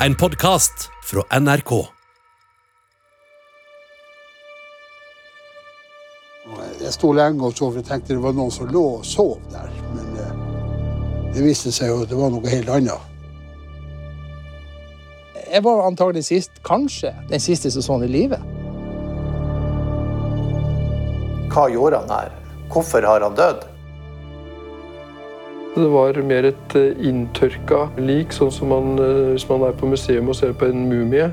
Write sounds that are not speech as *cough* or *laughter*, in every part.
En podkast fra NRK. Jeg sto lenge og sov. jeg tenkte det var noen som lå og sov der. Men eh, det viste seg jo at det var noe helt annet. Jeg var antagelig sist, kanskje den siste sesongen i livet. Hva gjorde han her? Hvorfor har han dødd? Det var mer et eh, inntørka lik, sånn som man, eh, hvis man er på museum og ser på en mumie.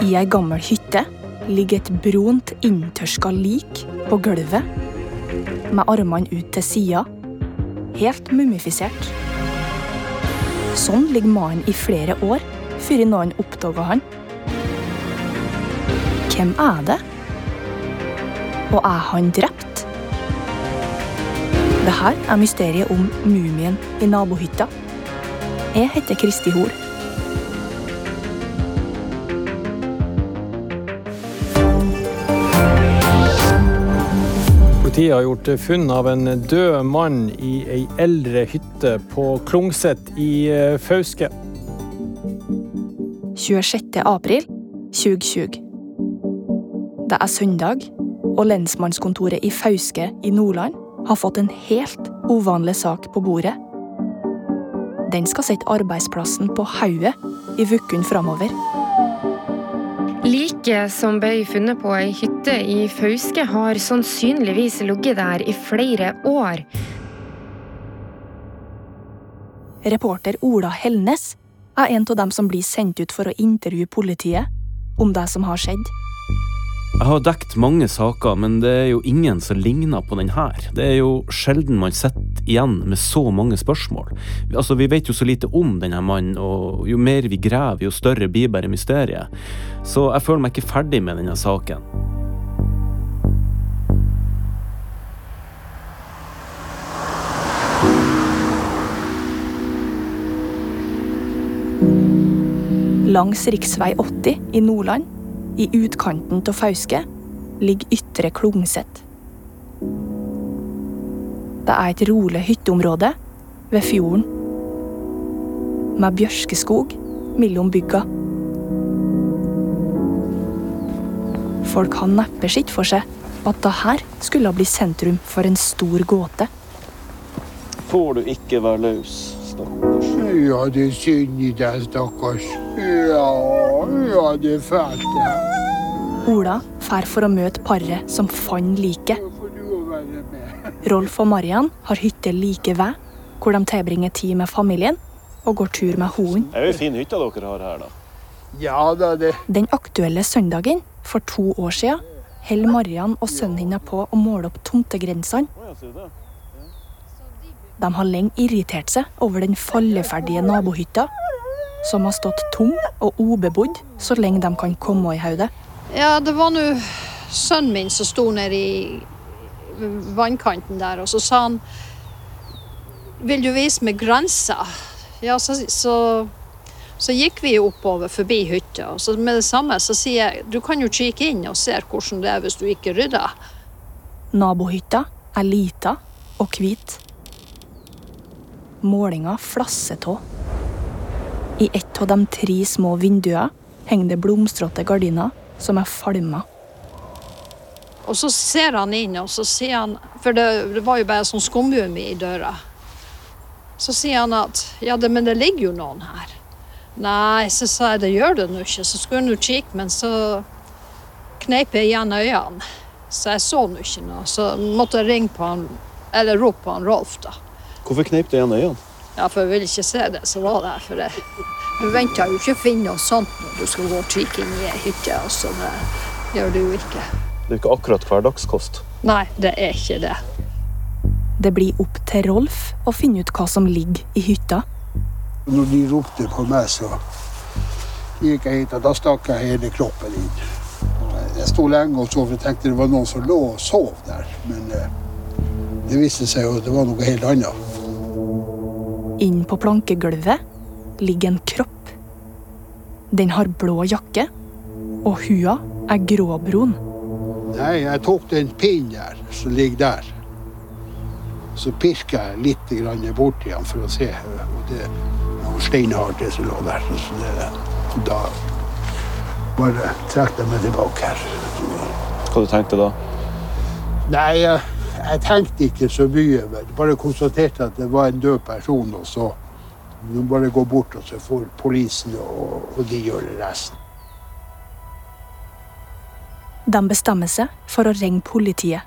I ei gammel hytte ligger et brunt, inntørska lik på gulvet, med armene ut til sida, helt mumifisert. Sånn ligger mannen i flere år før noen oppdaga han. Hvem er det? Og er han drept? Det her er mysteriet om mumien i nabohytta. Jeg heter Kristi Hol. Politiet har gjort funn av en død mann i ei eldre hytte på Klungset i eh, Fauske. 26. april 2020. Det er søndag, og lensmannskontoret i Fauske i Nordland har fått en helt uvanlig sak på bordet. Den skal sette arbeidsplassen på hodet i ukene framover. Liket som ble funnet på ei hytte i Fauske, har sannsynligvis ligget der i flere år. Reporter Ola Helnes er en av dem som blir sendt ut for å intervjue politiet om det som har skjedd. Jeg har dekt mange saker, men det er jo ingen som ligner på den her. Det er jo sjelden man sitter igjen med så mange spørsmål. Altså, Vi vet jo så lite om denne mannen, og jo mer vi graver, jo større blir bare mysteriet. Så jeg føler meg ikke ferdig med denne saken. Langs rv. 80 i Nordland, i utkanten av Fauske, ligger Ytre Klungset. Det er et rolig hytteområde ved fjorden. Med bjørkeskog mellom bygga. Folk har neppe sett for seg at det her skulle bli sentrum for en stor gåte. Får du ikke være løs, stakkars. Ja, det er synd i deg, stakkars. Ja, ja, det er fælt, det. Ola fær for å møte paret som fant liket. *laughs* Rolf og Marian har hytte like ved, hvor de tilbringer tid med familien og går tur med hunden. Det er jo ei fin hytte dere har her, da. Ja da, det Den aktuelle søndagen for to år siden holder Marian og sønnen hennes på å måle opp tomtegrensene. Å, ja, ser du det? De har lenge irritert seg over den falleferdige nabohytta, som har stått tom og ubebodd så lenge de kan komme i hodet. Ja, det var nå sønnen min som sto nede i vannkanten der, og så sa han Vil du vise meg grensa? Ja, så, så, så gikk vi oppover forbi hytta, og så med det samme så sier jeg du kan jo kikke inn og se hvordan det er hvis du ikke rydder. Nabohytta er lita og hvit. Målinga flasser av. I ett av de tre små vinduene henger det blomstrete gardiner som er falma. Og så ser han inn, og så sier han For det, det var jo bare sånn skumgummi i døra. Så sier han at ja, det, men det ligger jo noen her. Nei, så sa jeg det gjør det nå ikke. Så skulle han jo kikke, men så kneip jeg igjen øynene. Så jeg så nå ikke noe. Så måtte jeg ringe på han, eller rope på han Rolf, da. Hvorfor kneip du igjen øynene? Ja, for jeg ville ikke se det som var der. For det. du venter jo ikke å finne noe sånt når du skal gå og kikke inn i ei hytte. Altså, det gjør du jo ikke. Det er ikke akkurat hverdagskost. Nei, det er ikke det. Det blir opp til Rolf å finne ut hva som ligger i hytta. Når de ropte på meg, så gikk jeg hit, og da stakk jeg hele kroppen inn. Jeg sto lenge og så, for jeg tenkte det var noen som lå og sov der. Men eh, det viste seg jo at det var noe helt annet. Inn på plankegulvet ligger en kropp. Den har blå jakke, og hua er gråbrun. Nei, jeg tok den pinnen der, som ligger der. Så pirka jeg litt grann borti den for å se. Og det var steinhardt, det som lå der. Så det, da bare trakk jeg meg tilbake her. Hva du tenkte da? Nei, jeg, tenkte ikke så mye. Men bare konstaterte at det var en død person. Og så du bare gå bort, og så får politiet og, og de gjøre resten. De bestemmer seg for å ringe politiet.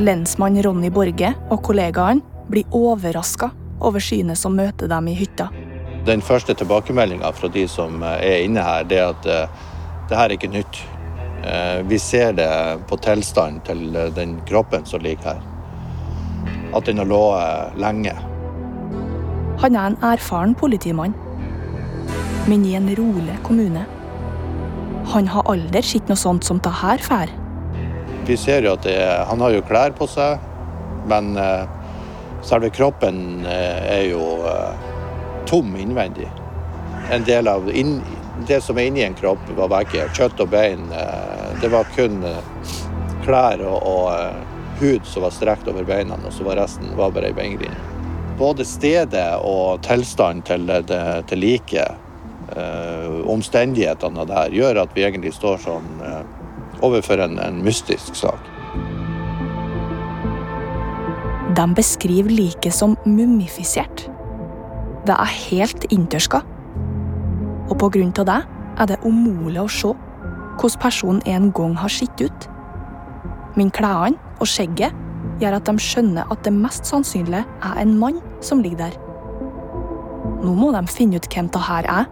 Lensmann Ronny Borge og kollegaene blir overraska over synet som møter dem i hytta. Den første tilbakemeldinga fra de som er inne her, det er at uh, det her er ikke nytt. Uh, vi ser det på tilstanden til uh, den kroppen som ligger her. At den har ligget lenge. Han er en erfaren politimann, men i en rolig kommune. Han har aldri sett noe sånt som det her før. Vi ser jo at er, han har jo klær på seg, men selve kroppen er jo tom innvendig. En del av inn, det som er inni en kropp, var vekke. kjøtt og bein. Det var kun klær og, og hud som var strekt over beina, og så var resten var bare ei beingrind. Både stedet og tilstanden til, til liket eh, omstendighetene der, gjør at vi egentlig står sånn eh, overfor en, en, mystisk sak. De beskriver liket som mumifisert. Det er helt inntørska. Og av det er det umulig å se hvordan personen en gang har sett ut. Men klærne og skjegget gjør at de skjønner at det mest sannsynlig er en mann som ligger der. Nå må de finne ut hvem det her er,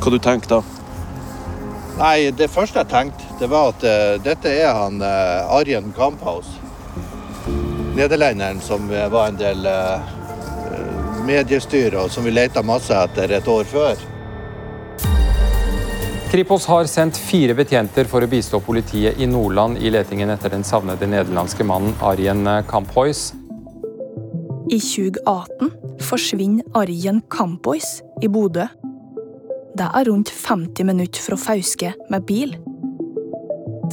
hva du tenker da? Nei, Det første jeg tenkte, det var at uh, dette er han uh, Arjen Kamphaus. Nederlenderen som var en del uh, mediestyre, og som vi leita masse etter et år før. Kripos har sendt fire betjenter for å bistå politiet i Nordland i letingen etter den savnede nederlandske mannen Arjen Kamphuis. I 2018 forsvinner Arjen Kamphuis i Bodø. Det er rundt 50 minutter fra Fauske med bil.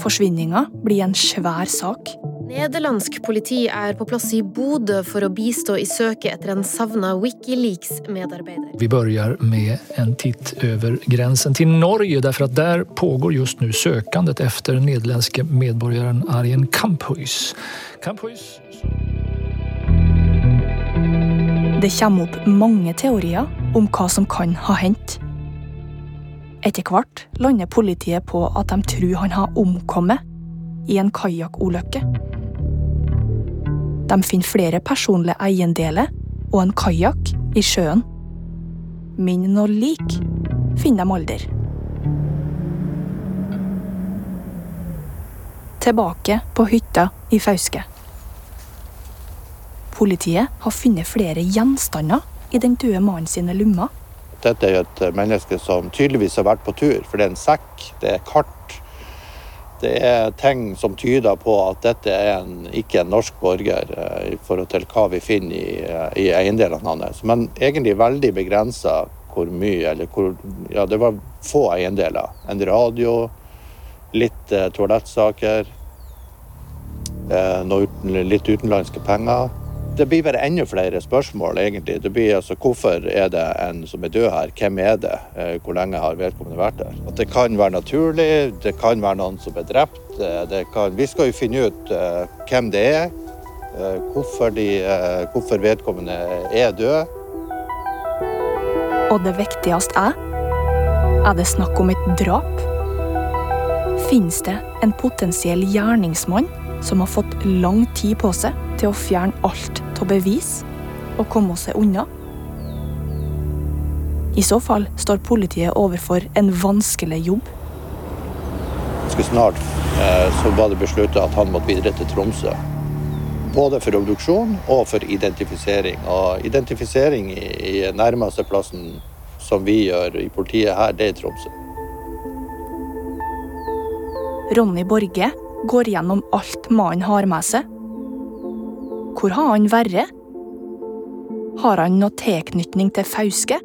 Forsvinninga blir en svær sak. Nederlandsk politi er på plass i Bodø for å bistå i søket etter en savna Wikileaks-medarbeider. Vi begynner med en titt over grensen til Norge, derfor at der pågår just nå søkandet etter nederlandske medborgeren Arjen Kamphuis. Kamphuis Det kommer opp mange teorier om hva som kan ha hendt. Etter hvert lander politiet på at de tror han har omkommet i en kajakkulykke. De finner flere personlige eiendeler og en kajakk i sjøen. Men noe lik finner de aldri. Tilbake på hytta i Fauske. Politiet har funnet flere gjenstander i den døde mannen sine lommer dette er jo et menneske som tydeligvis har vært på tur, for det er en sekk, det er kart. Det er ting som tyder på at dette er en, ikke en norsk borger eh, i forhold til hva vi finner i, eh, i eiendelene hans. Men egentlig veldig begrensa hvor mye, eller hvor Ja, det var få eiendeler. En radio, litt eh, toalettsaker, eh, noe uten, litt utenlandske penger det blir bare enda flere spørsmål, egentlig. Det blir altså hvorfor er det en som er død her, hvem er det, eh, hvor lenge har vedkommende vært der? At det kan være naturlig, det kan være noen som er drept. Eh, kan, vi skal jo finne ut uh, hvem det er, hvorfor, de, hvorfor, vedkommende er død. Og det viktigste er er det snakk om et drap? Finnes det en potensiell gjerningsmann som har fått lang tid på seg til å fjerne alt av bevis og komme seg unna? I så fall står politiet overfor en vanskelig jobb. Ganske snart eh, så var det besluttet at han måtte videre til Tromsø. Både for obduksjon og for identifisering. Og identifisering i nærmeste plassen som vi gjør i politiet her, det er Tromsø. Ronny Borge går gjennom alt mannen har med seg. Hvor har han vært? Har han noe tilknytning til Fauske?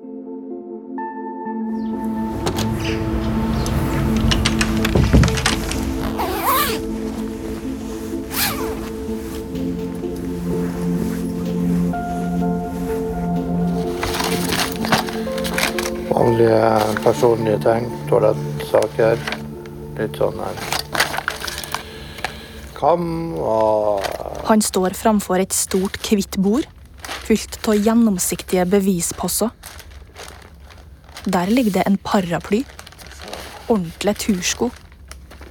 Vanlige personlige ting, toalettsaker, litt sånn her. Kam og Han står framfor et stort, hvitt bord fylt av gjennomsiktige bevisposser. Der ligger det en paraply, ordentlige tursko,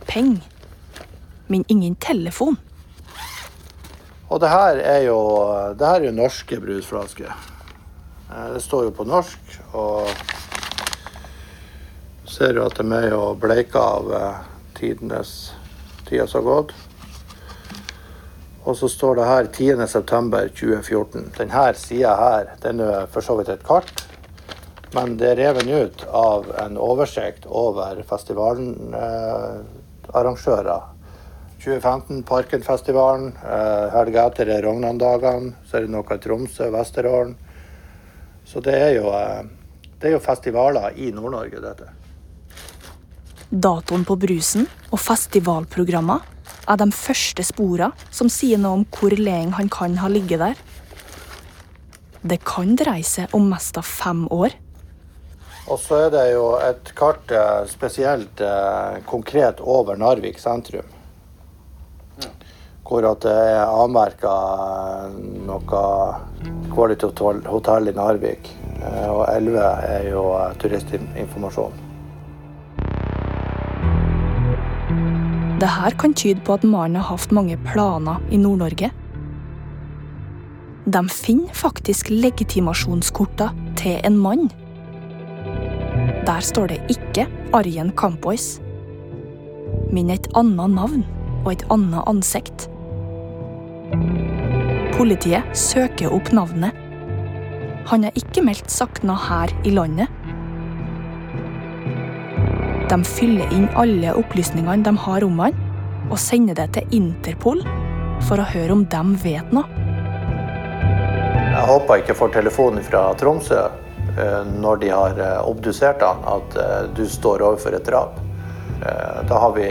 penger, men ingen telefon. Og det her er jo, det her er jo norske brusflasker. Eh, Det står jo på norsk, og ser jo at de er jo bleika av eh, tidenes tida som har gått. Og så står det her 10.9.2014. Denne sida her, den er for så vidt et kart. Men det er revet ut av en oversikt over festivalarrangører. 2015 Parkenfestivalen. Eh, helga etter er Rognandagene. Så er det noe i Tromsø, Vesterålen. Så det er jo, eh, det er jo festivaler i Nord-Norge, dette. Datoen på brusen og festivalprogrammer er de første sporene som sier noe om hvor lenge han kan ha ligget der. Det kan dreie seg om mest av fem år. Og så er det jo et kart eh, spesielt eh, konkret over Narvik sentrum. Hvor at det er avmerka noe Quality Hotel- i Narvik. Eh, Og 11 er jo eh, turistinformasjon. Det her kan tyde på at mannen har hatt mange planer i Nord-Norge. De finner faktisk legitimasjonskorta til en mann. Der står det ikke Arjen Kampois, men et annet navn og et annet ansikt. Politiet søker opp navnet. Han er ikke meldt savna her i landet. De fyller inn alle opplysningene de har om han, og sender det til Interpol for å høre om de vet noe. Jeg håper ikke får telefonen fra Tromsø eh, når de har eh, obdusert han, at eh, du står overfor et drap. Da har vi,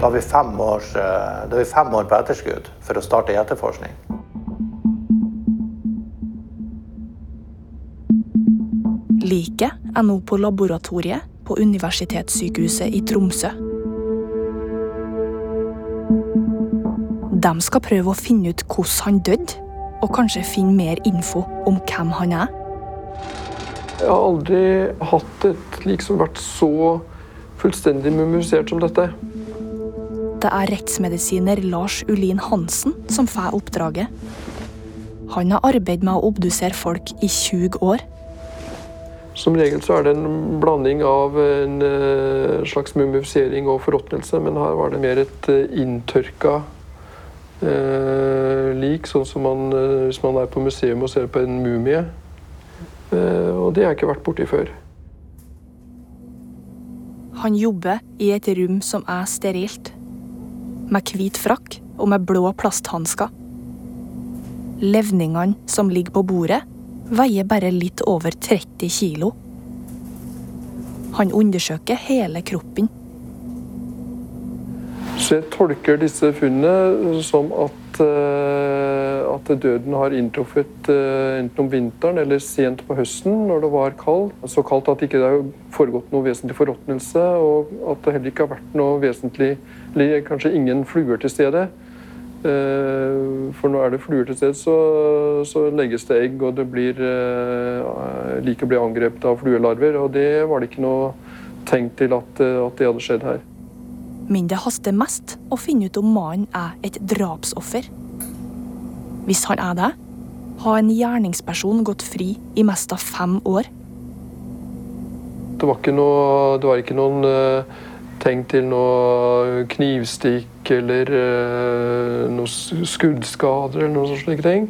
da har vi, fem, års, da har vi fem år på etterskudd for å starte etterforskning. Liket er nå på laboratoriet på Universitetssykehuset i Tromsø. De skal prøve å finne ut hvordan han døde, og kanskje finne mer info om hvem han er. Jeg har aldri hatt et lik som vært så fullstendig mumifisert som dette. Det er rettsmedisiner Lars Ulin Hansen som får oppdraget. Han har arbeidet med å obdusere folk i 20 år. Som regel så er det en blanding av en eh, slags mumifisering og forråtnelse, men her var det mer et eh, inntørka eh, lik, sånn som man, eh, hvis man er på museum og ser på en mumie. Eh, og det har jeg ikke vært borti før. Han jobber i et rom som er sterilt. Med hvit frakk og med blå plasthansker. Levningene som ligger på bordet, veier bare litt over 30 kilo. Han undersøker hele kroppen. Så jeg tolker disse funnene som at, eh, at døden har inntruffet eh, enten om vinteren eller sent på høsten når det var kaldt. Så kaldt at det ikke har foregått noe vesentlig forråtnelse, og at det heller ikke har vært noe vesentlig kanskje ingen fluer til stede. Eh, For nå er det fluer til stede, så, så legges det egg, og det blir like å bli angrepet av fluelarver. Og det var det ikke noe tegn til at, eh, at det hadde skjedd her. Men det haster mest å finne ut om mannen er et drapsoffer. Hvis han er det, har en gjerningsperson gått fri i mest av fem år. Det var ikke, noe, det var ikke noen eh, tegn til noe knivstikk eller eh, noen skuddskader eller noen slike ting.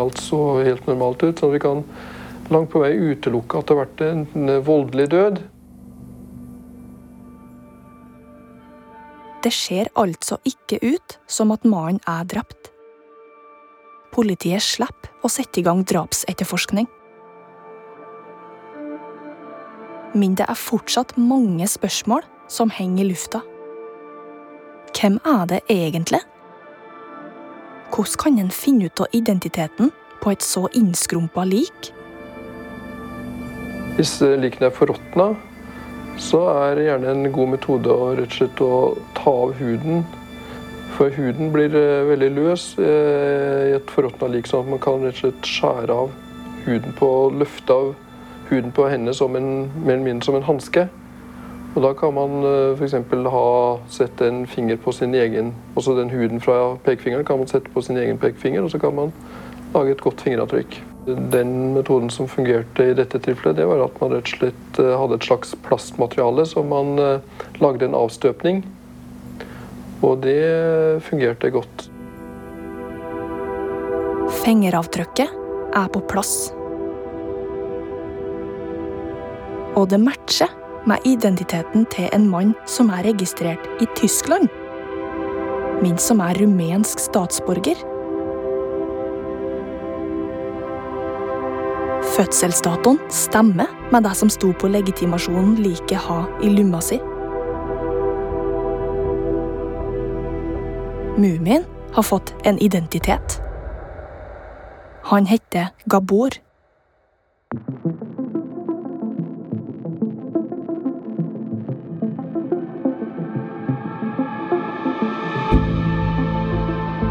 Alt så helt normalt ut, så vi kan langt på vei utelukke at det har vært en voldelig død. Det ser altså ikke ut som at mannen er drept. Politiet slipper å sette i gang drapsetterforskning. Men det er fortsatt mange spørsmål som henger i lufta. Hvem er det egentlig? Hvordan kan en finne ut av identiteten på et så innskrumpa lik? Hvis likene er forråtna, så er det gjerne en god metode å, rett og slett å ta av huden. For huden blir eh, veldig løs eh, i et forråtna lik, sånn at man kan rett og slett skjære av huden på, løfte av huden på henne som en, mer eller mindre som en hanske. Og da kan man eh, f.eks. ha sette en finger på sin egen Også den huden fra pekefingeren kan man sette på sin egen pekefinger, og så kan man lage et godt fingeravtrykk. Den metoden som fungerte i dette tilfellet, det var at man rett og slett eh, hadde et slags plastmateriale som man eh, lagde en avstøpning. Og det fungerte godt. Fingeravtrykket er på plass. Og det matcher med identiteten til en mann som er registrert i Tyskland, men som er rumensk statsborger. Fødselsdatoen stemmer med det som sto på legitimasjonen like ha i lomma si. Mumien har fått en identitet. Han heter Gabor.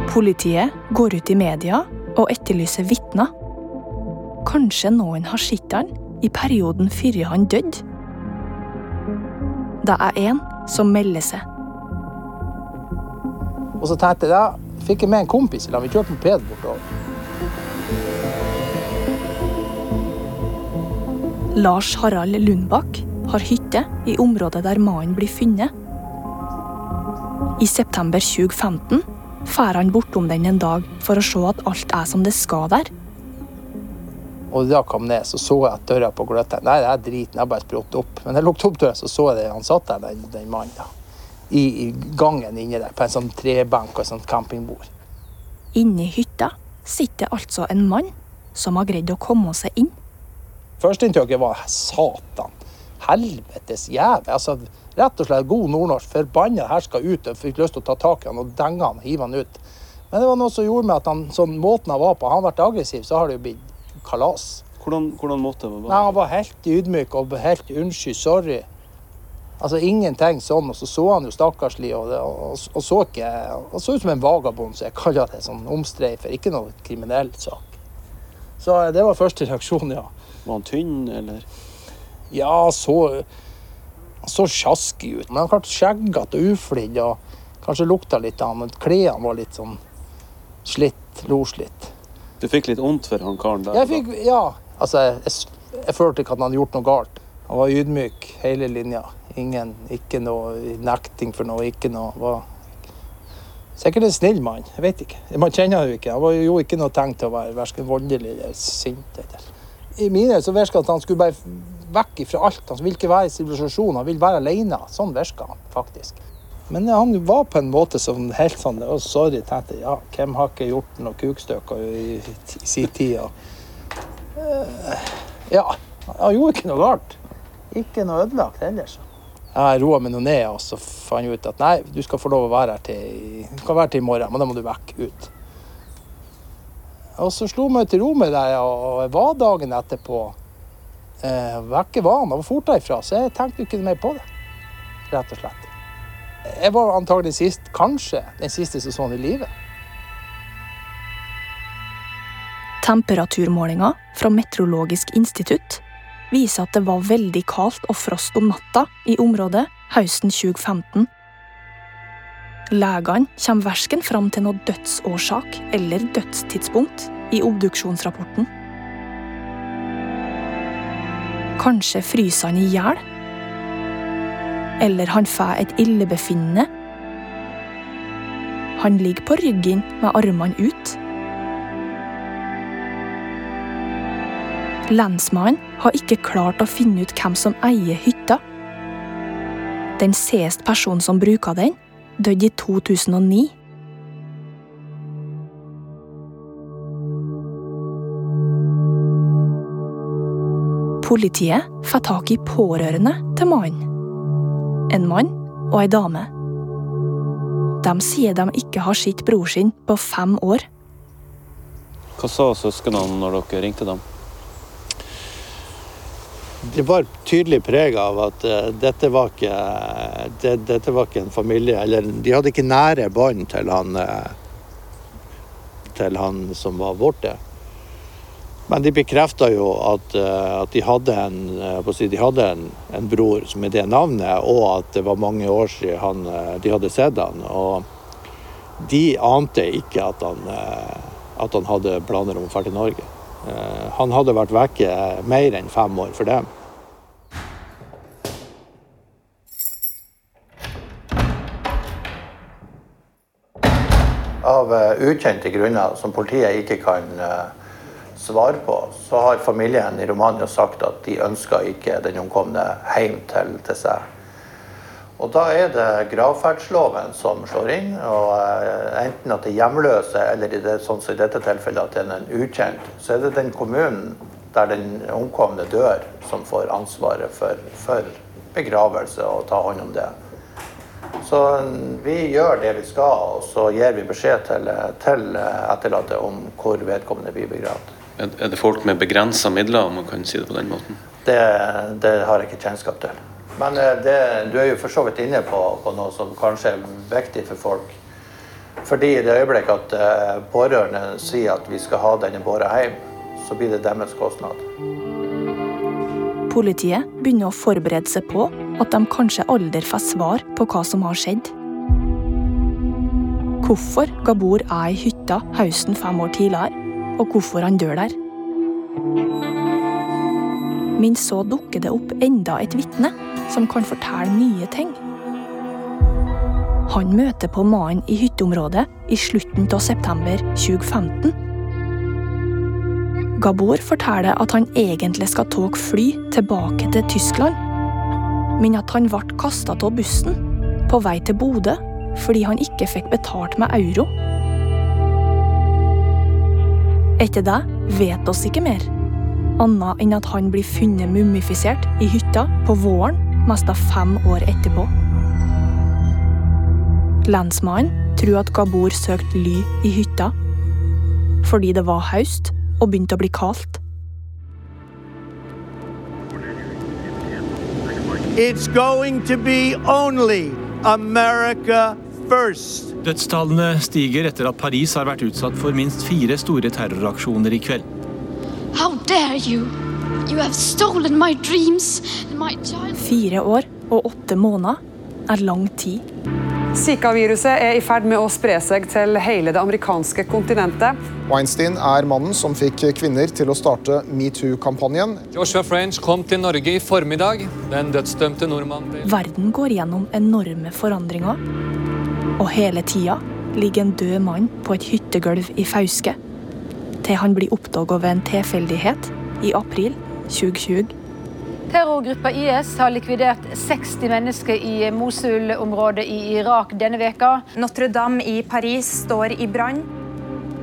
Politiet går ut i media og etterlyser vitner. Kanskje noen har sett han i perioden før han døde? Det er en som melder seg. Og så tenkte jeg, da fikk jeg med en kompis, eller vi kjøre moped bortover. Lars Harald Lundbakk har hytte i området der mannen blir funnet. I september 2015 drar han bortom den en dag for å se at alt er som det skal der. Og da jeg kom ned, så så jeg at døra på gløtt Nei, det er driten, jeg bare sprått opp. Men jeg lukket opp døra, så så jeg det, han satt der, den, den mannen. da. I, I gangen inni der, på en sånn trebenk og et sånt campingbord. Inni hytta sitter altså en mann som har greid å komme seg inn. Førsteinntrykket var satan. Helvetes jævel. Altså, rett og slett god nordnorsk. Forbanna herska ut. Jeg fikk lyst til å ta tak i han og denge han, hive han ut. Men det var noe som gjorde med at han, sånn måten han var på, han ble aggressiv, så har det jo blitt kalas. Hvordan, hvordan måte var Nei, Han var helt ydmyk og helt unnskyld, sorry. Altså ingenting sånn. Og så så han jo stakkarslig og, og, og, så ikke Han så ut som en vagabond, så jeg kaller det sånn omstreifer. Ikke noe kriminell sak. Så det var første reaksjon, ja. Var han tynn, eller? Ja, så så sjaskig ut. Men han klarte skjeggete og uflidd og kanskje lukta litt av han. Klærne var litt sånn slitt, loslitt. Du fikk litt vondt for han karen der? Jeg fikk, ja. Altså, jeg, jeg følte ikke at han hadde gjort noe galt. Han var ydmyk hele linja. Ingen, ikke noe nekting for noe, ikke noe. Var sikkert en snill mann. Jeg vet ikke. Man kjenner jo ikke. Han var jo ikke noe tegn til å være verken voldelig eller sint. Eller. I mine så virka det at han skulle bare vekk fra alt. Han vil ikke være i sivilisasjon, han vil være alene. Sånn virka han faktisk. Men han var på en måte som helt sånn oh, Sorry, tenkte ja, hvem har ikke gjort noe kukstykker i, i sin tid? Uh, ja, han gjorde ikke noe galt. Ikke noe ødelagt heller. så. Jeg roa meg nå ned og så fant jeg ut at nei, du skal få lov å være her til, du kan være til i morgen, men da må du vekk ut. Og så slo jeg til ro med det, og jeg var dagen etterpå. Eh, vekke vanen og fort derifra, så jeg tenkte ikke mer på det. Rett og slett. Jeg var antagelig sist, kanskje den siste sesongen i livet. Temperaturmålinger fra Meteorologisk institutt viser at det var veldig kaldt og frost om natta i området høsten 2015. Legene kommer verken fram til noe dødsårsak eller dødstidspunkt i obduksjonsrapporten. Kanskje fryser han i hjel? Eller han får et illebefinnende? Han ligger på ryggen med armene ut. Lensmannen har ikke klart å finne ut hvem som eier hytta. Den siste personen som bruker den, døde i 2009. Politiet får tak i pårørende til mannen. En mann og ei dame. De sier de ikke har sett bror sin på fem år. Hva sa søsknene når dere ringte dem? Det var tydelig preg av at uh, dette, var ikke, det, dette var ikke en familie Eller de hadde ikke nære bånd til han uh, til han som var borte. Men de bekrefta jo at, uh, at, de hadde, en, si, de hadde en, en, bror med det navnet, og at det var mange år siden han, de hadde sett han. Og de ante ikke at han, at han hadde planer om å dra til Norge. Eh, han hadde vært vekke mer enn fem år for dem. Av eh, ukjente grunner som politiet ikke kan eh, svare på, så har familien i Romania sagt at de ønsker ikke den omkomne hjem til, til seg. Og Da er det gravferdsloven som slår inn. og uh, Enten at det er hjemløse, eller i det, sånn som i dette tilfellet at det er en ukjent, så er det den kommunen der den omkomne dør, som får ansvaret for, for begravelse og ta hånd om det. Så vi gjør det vi skal, og så gir vi beskjed til, til etterlatte om hvor vedkommende blir begravd. Er det folk med begrensa midler, om man kan si det på den måten? Det, det har jeg ikke kjennskap til. Men eh, det, du er jo for så vidt inne på, på, noe som kanskje er viktig for folk. Fordi i det øyeblikket at uh, pårørende sier at vi skal ha denne båra hjem, så blir det deres kostnad. Politiet begynner å forberede seg på at de kanskje aldri får svar på hva som har skjedd. Hvorfor Gabor er i hytta høsten fem år tidligere, og hvorfor han dør der. Men så dukker det opp enda et vitne som kan fortelle nye ting. Han møter på mannen i hytteområdet i slutten av september 2015. Gabor forteller at han egentlig skal ta fly tilbake til Tyskland, men at han ble kasta av bussen på vei til Bodø fordi han ikke fikk betalt med euro. Etter det vet oss ikke mer, annet enn at han blir funnet mumifisert i hytta på våren nesten fem år etterpå. Lensmannen tror at Gabor søkte ly i hytta fordi det var høst og begynte å bli kaldt. It's going to be only America. Dødstallene stiger etter at Paris har vært utsatt for minst fire store terroraksjoner i kveld. How dare you? Fire år og åtte måneder er lang tid. Zika-viruset er i ferd med å spre seg til hele det amerikanske kontinentet. Weinstein er mannen som fikk kvinner til å starte metoo-kampanjen. Joshua French kom til Norge i formiddag. Den dødsdømte nordmannen Verden går gjennom enorme forandringer. Og hele tida ligger en død mann på et hyttegulv i Fauske. Til han blir oppdaga ved en tilfeldighet i april 2020. Terrorgruppa IS har likvidert 60 mennesker i Mosul-området i Irak denne veka. Notre-Dame i Paris står i brann.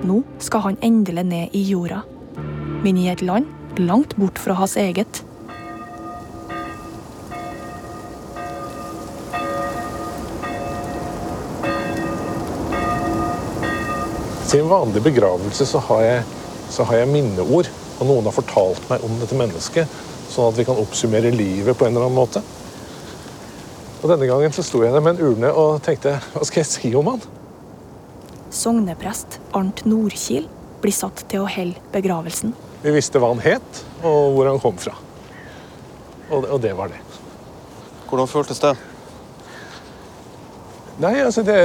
Nå skal han endelig ned i jorda, men i et land langt bort fra hans eget. Til en vanlig begravelse så har jeg, så har jeg minneord og noen har fortalt meg om dette mennesket, sånn at vi kan oppsummere livet på en eller annen måte. Og Denne gangen så sto jeg der med en urne og tenkte hva skal jeg si om han? Sogneprest Arnt Nordkil blir satt til å helle begravelsen. Vi visste hva han het, og hvor han kom fra. Og det, og det var det. Hvordan føltes det? Nei, altså det,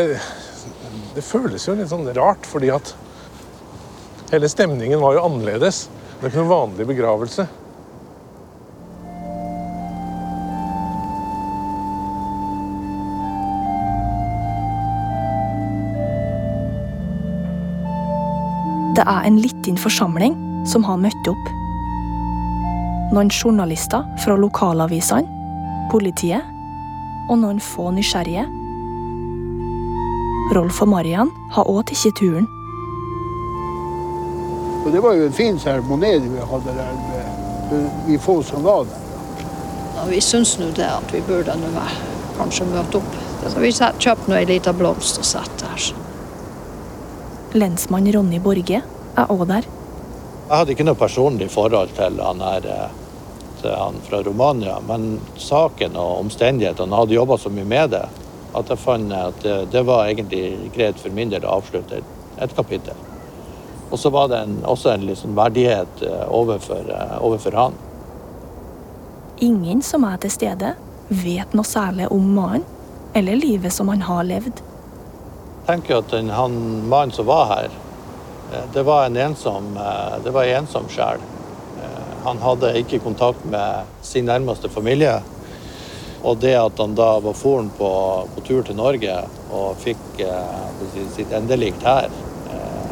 det føles jo litt sånn rart, fordi at hele stemningen var jo annerledes. Det er ikke noen vanlig begravelse. Det er en liten forsamling som har møtt opp. Noen journalister fra lokalavisene, politiet og noen få nysgjerrige. Rolf og Marian har òg tatt turen. Og det var jo en fin seremoni vi hadde der med de få som var der. Ja, vi syns nå det at vi burde nå kanskje møte opp. Så vi kjøpte ei lita blomst og satte der. Lensmann Ronny Borge er òg der. Jeg hadde ikke noe personlig forhold til han her, til han fra Romania, men saken og omstendighetene hadde jobba så mye med det at jeg fant at det, det var egentlig greit for min del å avslutte et kapittel. Og så var det en, også en liksom verdighet eh, overfor, eh, overfor han. Ingen som er til stede, vet noe særlig om mannen eller livet som han har levd. Jeg tenker at den, han mannen som var her, eh, det var en ensom, det var en ensom sjel. Han hadde ikke kontakt med sin nærmeste familie. Og det at han da var foren på, på, tur til Norge og fikk eh, sitt endelikt her, eh,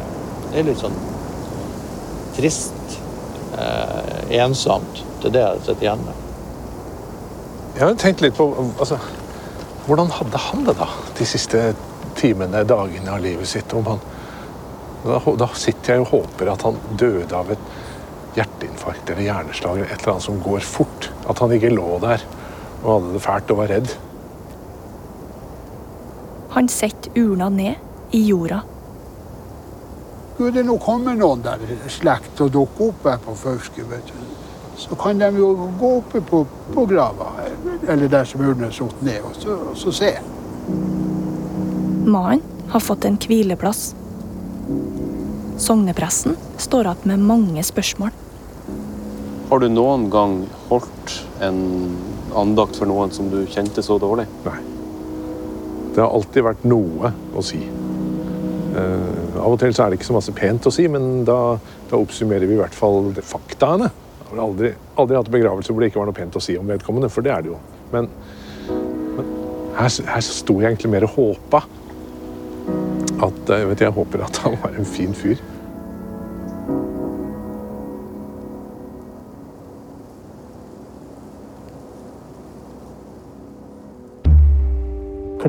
det er litt sånn trist. Eh, ensomt. Det er det jeg sitter igjen med. Jeg har tenkt litt på altså, Hvordan hadde han det da de siste timene, dagene av livet sitt? Han, da, da sitter jeg og håper at han døde av et hjerteinfarkt eller hjerneslag eller et eller annet som går fort. At han ikke lå der og hadde det fælt og var redd. Han setter urna ned i jorda. Skulle det nå komme noen der slekt og dukke opp her på Fauske, så kan de jo gå oppe på, på grava, eller der som urna er satt ned, og så, og så se. Mannen har fått en hvileplass. Sognepressen står igjen med mange spørsmål. Har du noen gang holdt en andakt for noen som du kjente så dårlig? Nei. Det har alltid vært noe å si. Uh, av og til så er det ikke så masse pent å si, men da, da oppsummerer vi i hvert fall faktaene. Jeg har aldri, aldri hatt begravelse hvor det ikke var noe pent å si om vedkommende, for det er det jo. Men, men her, her sto jeg egentlig mer og håpa at jeg, vet, jeg håper at han var en fin fyr.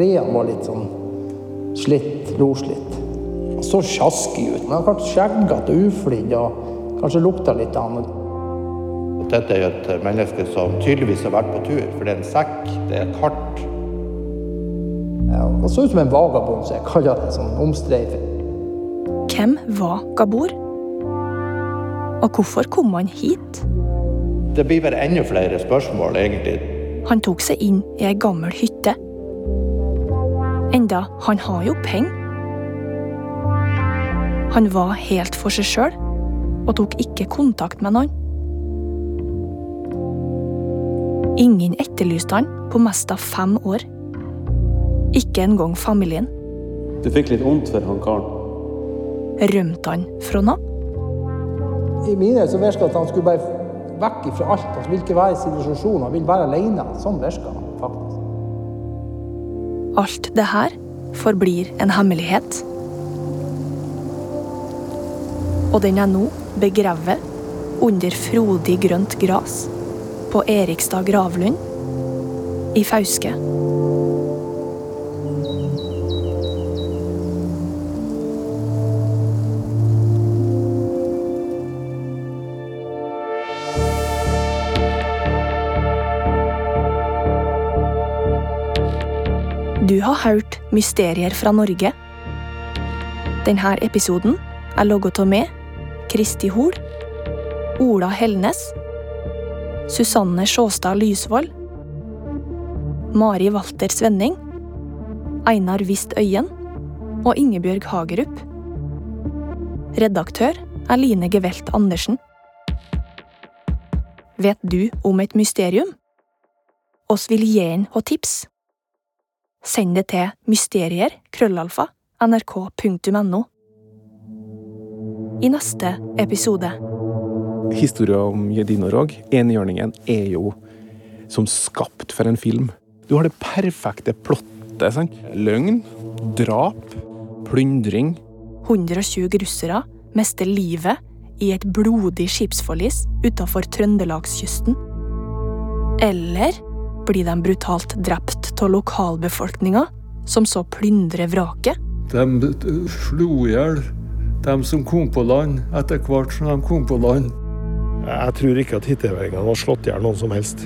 Klærne var litt sånn slitt, loslitt. Han så sjaskig ut, men han var skjeggete og uflidd og kanskje lukta litt av han. Dette er et menneske som tydeligvis har vært på tur, for det er en sekk, det er et kart. Ja, han så ut som en vagabond, så jeg kaller det sånn omstreifer. Hvem var Gabor? Og hvorfor kom han hit? Det blir bare enda flere spørsmål, egentlig. Han tok seg inn i ei gammel hytte. Enda han har jo penger. Han var helt for seg sjøl og tok ikke kontakt med noen. Ingen etterlyste han på mest av fem år. Ikke engang familien. Du fikk litt vondt for han karen? Rømte han fra noe? I mine så virka det at han skulle bare vekk fra alt. Han ville ikke være i sivilisasjonen, han ville være alene. Sånn virka han. Alt det her forblir en hemmelighet. Og den er nå begravet under frodig grønt gras på Erikstad gravlund i Fauske. Har hørt Mysterier fra Norge. Denne episoden er laget av meg, Kristi Hol, Ola Helnes, Susanne Sjåstad Lysvold, Mari Walter Svenning, Einar Wist Øyen og Ingebjørg Hagerup. Redaktør er Line Gevelt Andersen. Vet du om et mysterium? Oss vil gi en og tips. Send det til mysterier, krøllalfa, nrk.no. I neste episode Historia om Jedinorog, enhjørningen, er jo som skapt for en film. Du har det perfekte plottet. sant? Løgn, drap, plyndring. 120 russere mister livet i et blodig skipsforlis utenfor Trøndelagskysten. Eller blir de brutalt drept av lokalbefolkninga, som så plyndrer vraket? De slo i hjel dem som kom på land, etter hvert som de kom på land. Jeg tror ikke at hitteværingene har slått i hjel noen som helst.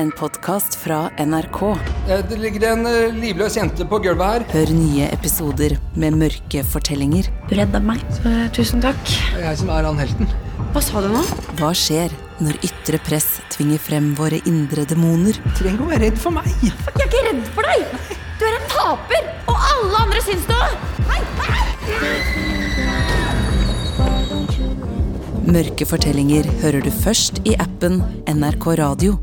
En podkast fra NRK. Det ligger en livløs jente på gulvet her. Hør nye episoder med mørke fortellinger. Du redda meg. Så, tusen takk. Det er jeg som er han helten. Hva sa du nå? Hva skjer Når ytre press tvinger frem våre indre demoner. Trenger å være redd for meg. Jeg er ikke redd for deg! Du er en taper, og alle andre syns det! Mørke fortellinger hører du først i appen NRK Radio.